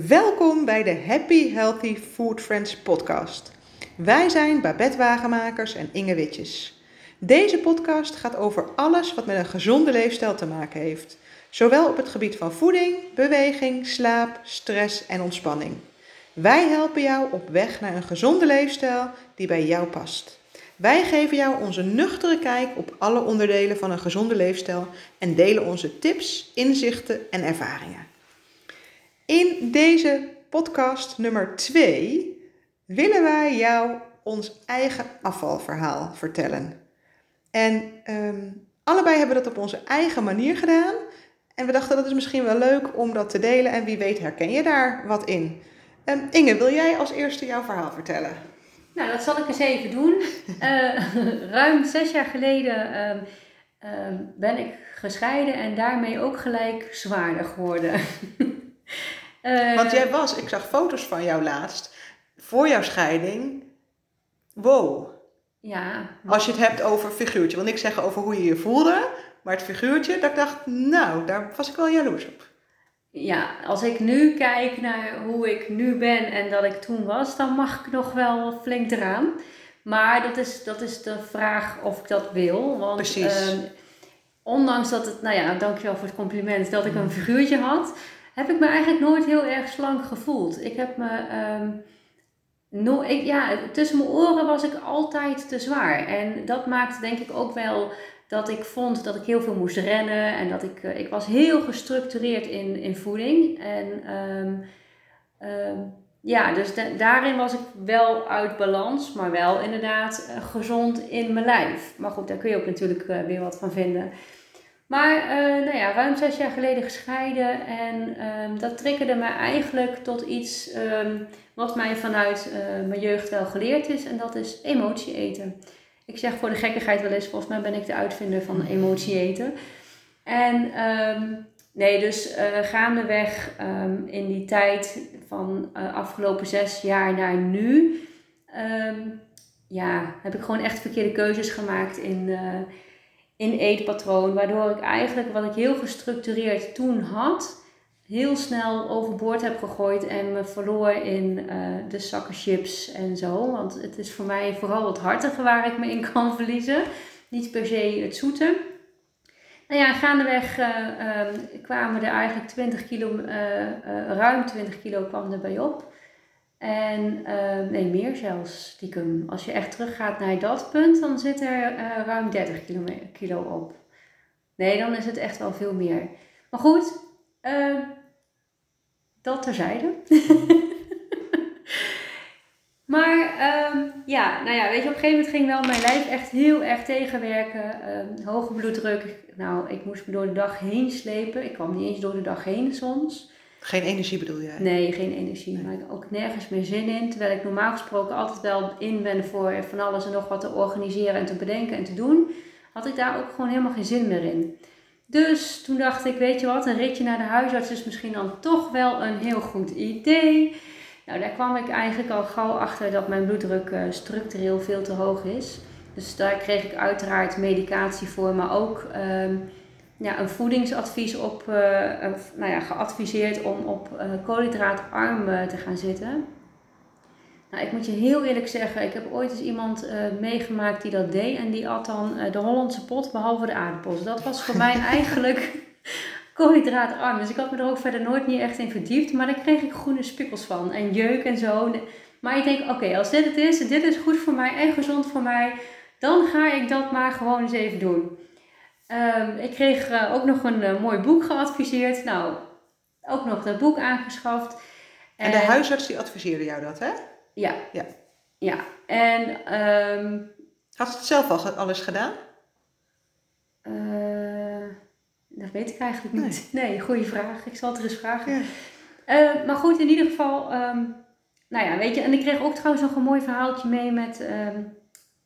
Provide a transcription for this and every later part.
Welkom bij de Happy Healthy Food Friends podcast. Wij zijn Babette Wagenmakers en Inge Witjes. Deze podcast gaat over alles wat met een gezonde leefstijl te maken heeft. Zowel op het gebied van voeding, beweging, slaap, stress en ontspanning. Wij helpen jou op weg naar een gezonde leefstijl die bij jou past. Wij geven jou onze nuchtere kijk op alle onderdelen van een gezonde leefstijl en delen onze tips, inzichten en ervaringen. In deze podcast nummer 2 willen wij jou ons eigen afvalverhaal vertellen. En ehm, allebei hebben we dat op onze eigen manier gedaan. En we dachten dat is misschien wel leuk om dat te delen. En wie weet herken je daar wat in. Um, Inge, wil jij als eerste jouw verhaal vertellen? Nou, dat zal ik eens even doen. Uh, ruim zes jaar geleden uh, ben ik gescheiden en daarmee ook gelijk zwaarder geworden. Eh, Want jij was, ik zag foto's van jou laatst, voor jouw scheiding. Wow. Ja. Als je het hebt over figuurtje. Want ik zeg over hoe je je voelde, maar het figuurtje, dat ik dacht, nou, daar was ik wel jaloers op. Ja, als ik nu kijk naar hoe ik nu ben en dat ik toen was, dan mag ik nog wel flink eraan. Maar dat is, dat is de vraag of ik dat wil. Want, Precies. Uh, ondanks dat het, nou ja, dankjewel voor het compliment, dat ik een figuurtje had, heb ik me eigenlijk nooit heel erg slank gevoeld. Ik heb me, um, no, ik, ja, tussen mijn oren was ik altijd te zwaar. En dat maakte denk ik ook wel dat ik vond dat ik heel veel moest rennen en dat ik, uh, ik was heel gestructureerd in, in voeding. En um, um, ja, dus daarin was ik wel uit balans, maar wel inderdaad uh, gezond in mijn lijf. Maar goed, daar kun je ook natuurlijk uh, weer wat van vinden. Maar uh, nou ja, ruim zes jaar geleden gescheiden en um, dat triggerde me eigenlijk tot iets um, wat mij vanuit uh, mijn jeugd wel geleerd is en dat is emotie eten. Ik zeg voor de gekkigheid wel eens, volgens mij ben ik de uitvinder van emotie eten. En um, nee, dus uh, gaandeweg in die tijd van afgelopen zes jaar naar nu, ja, heb ik gewoon echt verkeerde keuzes gemaakt in in eetpatroon, waardoor ik eigenlijk wat ik heel gestructureerd toen had, heel snel overboord heb gegooid en me verloor in uh, de zakken chips en zo. Want het is voor mij vooral het hartige waar ik me in kan verliezen, niet per se het zoete. Nou ja, gaandeweg uh, uh, kwamen er eigenlijk 20 kilo, uh, ruim 20 kilo kwam erbij op. En uh, nee, meer zelfs stiekem. Als je echt teruggaat naar dat punt, dan zit er uh, ruim 30 kilo, op. Nee, dan is het echt wel veel meer. Maar goed, uh, dat terzijde. maar um, ja, nou ja, weet je, op een gegeven moment ging wel mijn lijf echt heel erg tegenwerken. hoge bloeddruk. Nou, ik moest me door de dag heen slepen. Ik kwam niet eens door de dag heen soms. Geen energie bedoel jij? Nee, geen energie. Nee. Maar ik ook nergens meer zin in. Terwijl ik normaal gesproken altijd wel in ben voor van alles en nog wat te organiseren en te bedenken en te doen. Had ik daar ook gewoon helemaal geen zin meer in. Dus toen dacht ik, weet je wat, een ritje naar de huisarts is misschien dan toch wel een heel goed idee. Nou, daar kwam ik eigenlijk al gauw achter dat mijn bloeddruk uh, structureel veel te hoog is. Dus daar kreeg ik uiteraard medicatie voor, maar ook... Uh, ja, een voedingsadvies op, uh, nou ja, geadviseerd om op uh, koolhydraatarm uh, te gaan zitten. Nou, ik moet je heel eerlijk zeggen, ik heb ooit eens iemand meegemaakt die dat deed en die at dan de Hollandse pot behalve de aardappels. Dat was voor mij eigenlijk koolhydraatarm. Dus ik had me er ook verder nooit niet echt in verdiept, maar daar kreeg ik groene spikkels van en jeuk en zo. Maar ik denk, oké, okay, als dit het is, dit is goed voor mij en gezond voor mij, dan ga ik dat maar gewoon eens even doen. Um, ik kreeg uh, ook nog een uh, mooi boek geadviseerd. Nou, ook nog dat boek aangeschaft. En, en de huisarts die adviseerde jou dat, hè? Ja. Ja. ja. En... Um, Had ze het zelf al alles gedaan? Uh, dat weet ik eigenlijk niet. Nee, nee goede vraag. Ik zal het er eens vragen. Ja. maar goed, in ieder geval... Um, nou ja, weet je... En ik kreeg ook trouwens nog een mooi verhaaltje mee met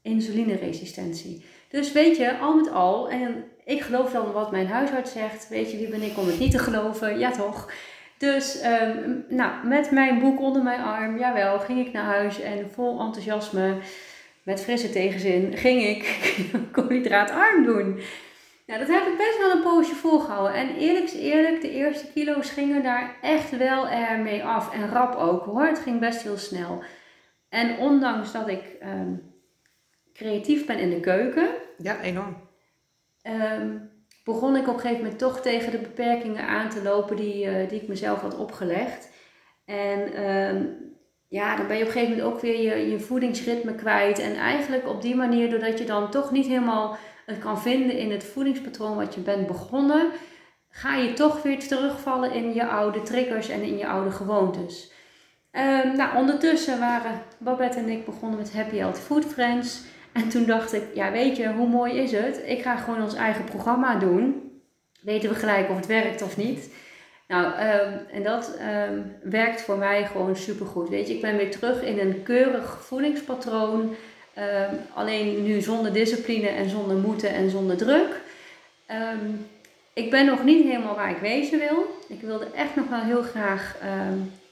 insulineresistentie. Dus weet je, al met al... En ik geloof dan wat mijn huisarts zegt. Weet je, wie ben ik om het niet te geloven? Ja, toch? Dus, um, nou, met mijn boek onder mijn arm, jawel, ging ik naar huis en vol enthousiasme, met frisse tegenzin, ging ik koolhydraatarm doen. Nou, dat heb ik best wel een poosje volgehouden. En eerlijk is eerlijk, de eerste kilo's gingen daar echt wel ermee af. En rap ook hoor. Het ging best heel snel. En ondanks dat ik ehm, creatief ben in de keuken, Ja, enorm. Ehm, begon ik op een gegeven moment toch tegen de beperkingen aan te lopen die, eh, die ik mezelf had opgelegd. En ehm, ja, dan ben je op een gegeven moment ook weer je, je voedingsritme kwijt. En eigenlijk op die manier, doordat je dan toch niet helemaal het kan vinden in het voedingspatroon wat je bent begonnen, ga je toch weer terugvallen in je oude triggers en in je oude gewoontes. Ehm, nou, ondertussen waren Babette en ik begonnen met Happy Healthy Food Friends. En toen dacht ik, ja weet je, hoe mooi is het? Ik ga gewoon ons eigen programma doen. Weten we gelijk of het werkt of niet. Nou, ehm, en dat ehm, werkt voor mij gewoon supergoed. Weet je, ik ben weer terug in een keurig voedingspatroon. Ehm, alleen nu zonder discipline en zonder moeten en zonder druk. Ik ben nog niet helemaal waar ik wezen wil. Ik wilde echt nog wel heel graag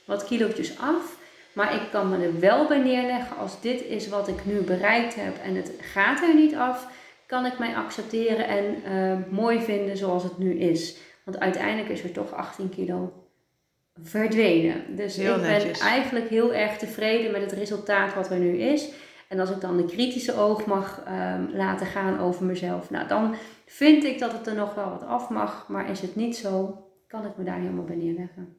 wat kilootjes af. Maar ik kan me er wel bij neerleggen als dit is wat ik nu bereikt heb en het gaat er niet af, kan ik mij accepteren en ehm, mooi vinden zoals het nu is. Want uiteindelijk is er toch 18 kilo verdwenen. Dus Heel ik ben netjes. eigenlijk heel erg tevreden met het resultaat wat er nu is. En als ik dan de kritische oog mag ehm, laten gaan over mezelf, nou dan vind ik dat het er nog wel wat af mag. Maar is het niet zo, kan ik me daar helemaal bij neerleggen.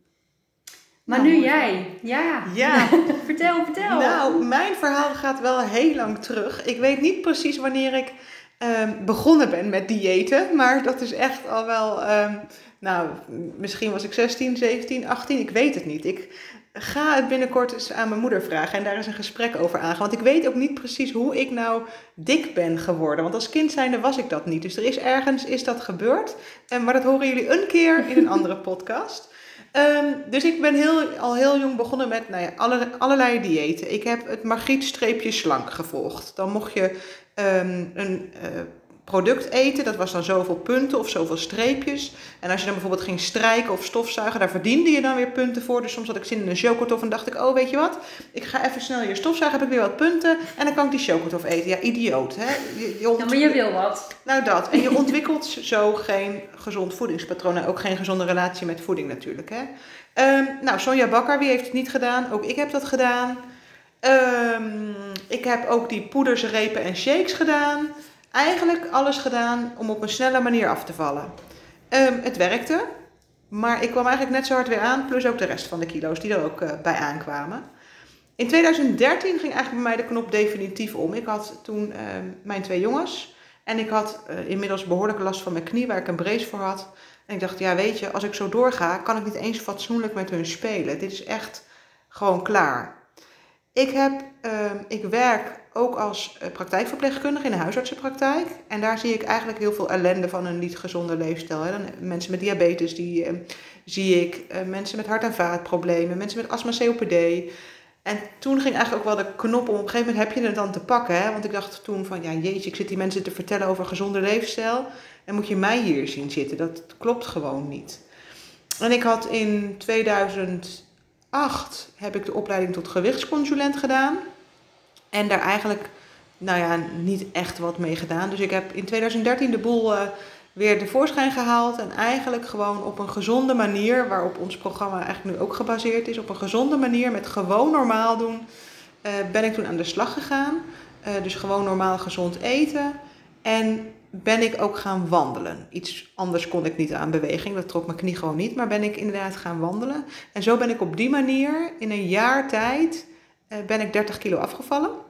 Maar Nou, nu jij. Ja. Ja. vertel, vertel. Nou, mijn verhaal gaat wel heel lang terug. Ik weet niet precies wanneer ik ehm, begonnen ben met diëten, maar dat is echt al wel, ehm, nou, misschien was ik 16, 17, 18, ik weet het niet. Ik ga het binnenkort eens aan mijn moeder vragen en daar is een gesprek over aangaan. Want ik weet ook niet precies hoe ik nou dik ben geworden. Want als kind zijnde was ik dat niet. Dus er is ergens, is dat gebeurd. En maar dat horen jullie een keer in een andere podcast. Ehm, dus ik ben heel, al heel jong begonnen met nou ja, alle, allerlei diëten. Ik heb het Margriet-streepje slank gevolgd. Dan mocht je ehm, een eh, product eten, dat was dan zoveel punten of zoveel streepjes. En als je dan bijvoorbeeld ging strijken of stofzuigen, daar verdiende je dan weer punten voor. Dus soms had ik zin in een chocotof en dacht ik, oh weet je wat, ik ga even snel hier stofzuigen, heb ik weer wat punten en dan kan ik die chocotof eten. Ja, idioot hè. Je, je Ja, maar je wil wat. nou dat. En je ontwikkelt zo geen gezond voedingspatroon. En ook geen gezonde relatie met voeding natuurlijk. Hè? Ehm, nou, Sonja Bakker, wie heeft het niet gedaan? Ook ik heb dat gedaan. Ehm, ik heb ook die poeders, repen en shakes gedaan. Eigenlijk alles gedaan om op een snelle manier af te vallen. Ehm, het werkte. Maar ik kwam eigenlijk net zo hard weer aan. Plus ook de rest van de kilo's die er ook eh, bij aankwamen. In 2013 ging eigenlijk bij mij de knop definitief om. Ik had toen ehm, mijn twee jongens. En ik had eh, inmiddels behoorlijk last van mijn knie, waar ik een brace voor had. En ik dacht, ja weet je, als ik zo doorga, kan ik niet eens fatsoenlijk met hun spelen. Dit is echt gewoon klaar. Ik, heb, ehm, ik werk ook als eh, praktijkverpleegkundige in een huisartsenpraktijk. En daar zie ik eigenlijk heel veel ellende van een niet gezonde leefstijl. Hè. Dan, mensen met diabetes, die ehm, zie ik. Eh, mensen met hart- en vaatproblemen. Mensen met astma, COPD. En toen ging eigenlijk ook wel de knop om. Op een gegeven moment heb je het dan te pakken. Hè? Want ik dacht toen van, ja jeetje, ik zit die mensen te vertellen over gezonde leefstijl. En moet je mij hier zien zitten. Dat klopt gewoon niet. En ik had in 2008 heb ik de opleiding tot gewichtsconsulent gedaan. En daar eigenlijk, nou ja, niet echt wat mee gedaan. Dus ik heb in 2013 de boel eh, weer tevoorschijn gehaald. En eigenlijk gewoon op een gezonde manier, waarop ons programma eigenlijk nu ook gebaseerd is. Op een gezonde manier, met gewoon normaal doen, eh, ben ik toen aan de slag gegaan. Eh, dus gewoon normaal gezond eten. En ben ik ook gaan wandelen. Iets anders kon ik niet aan beweging, dat trok mijn knie gewoon niet. Maar ben ik inderdaad gaan wandelen. En zo ben ik op die manier in een jaar tijd ben ik 30 kilo afgevallen.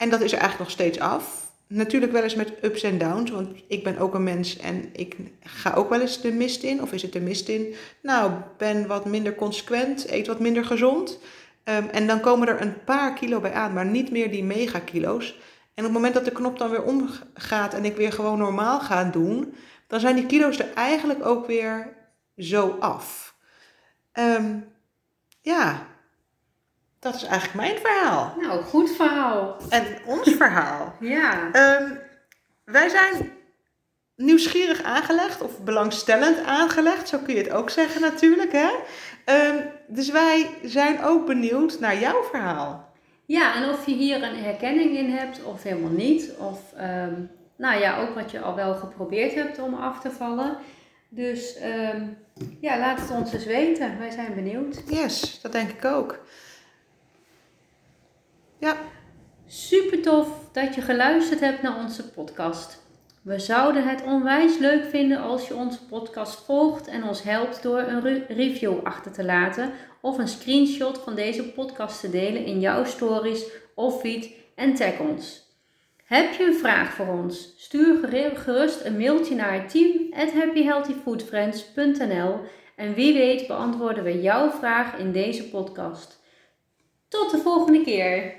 En dat is er eigenlijk nog steeds af. Natuurlijk wel eens met ups en downs, want ik ben ook een mens en ik ga ook wel eens de mist in. Of is het de mist in? Nou, ben wat minder consequent, eet wat minder gezond. Ehm, en dan komen er een paar kilo bij aan, maar niet meer die megakilo's. En op het moment dat de knop dan weer omgaat en ik weer gewoon normaal ga doen, dan zijn die kilo's er eigenlijk ook weer zo af. Ehm, ja, dat is eigenlijk mijn verhaal. Nou, goed verhaal. En ons verhaal. Ja. Ehm, wij zijn nieuwsgierig aangelegd of belangstellend aangelegd, zo kun je het ook zeggen natuurlijk. Hè? Ehm, dus wij zijn ook benieuwd naar jouw verhaal. Ja, en of je hier een herkenning in hebt of helemaal niet. Of ehm, nou ja, ook wat je al wel geprobeerd hebt om af te vallen. Dus ja, laat het ons eens weten. Wij zijn benieuwd. Yes, dat denk ik ook. Ja, Super tof dat je geluisterd hebt naar onze podcast. We zouden het onwijs leuk vinden als je onze podcast volgt en ons helpt door een re- review achter te laten of een screenshot van deze podcast te delen in jouw stories of feed en tag ons. Heb je een vraag voor ons? Stuur gerust een mailtje naar team@happyhealthyfoodfriends.nl en wie weet beantwoorden we jouw vraag in deze podcast. Tot de volgende keer!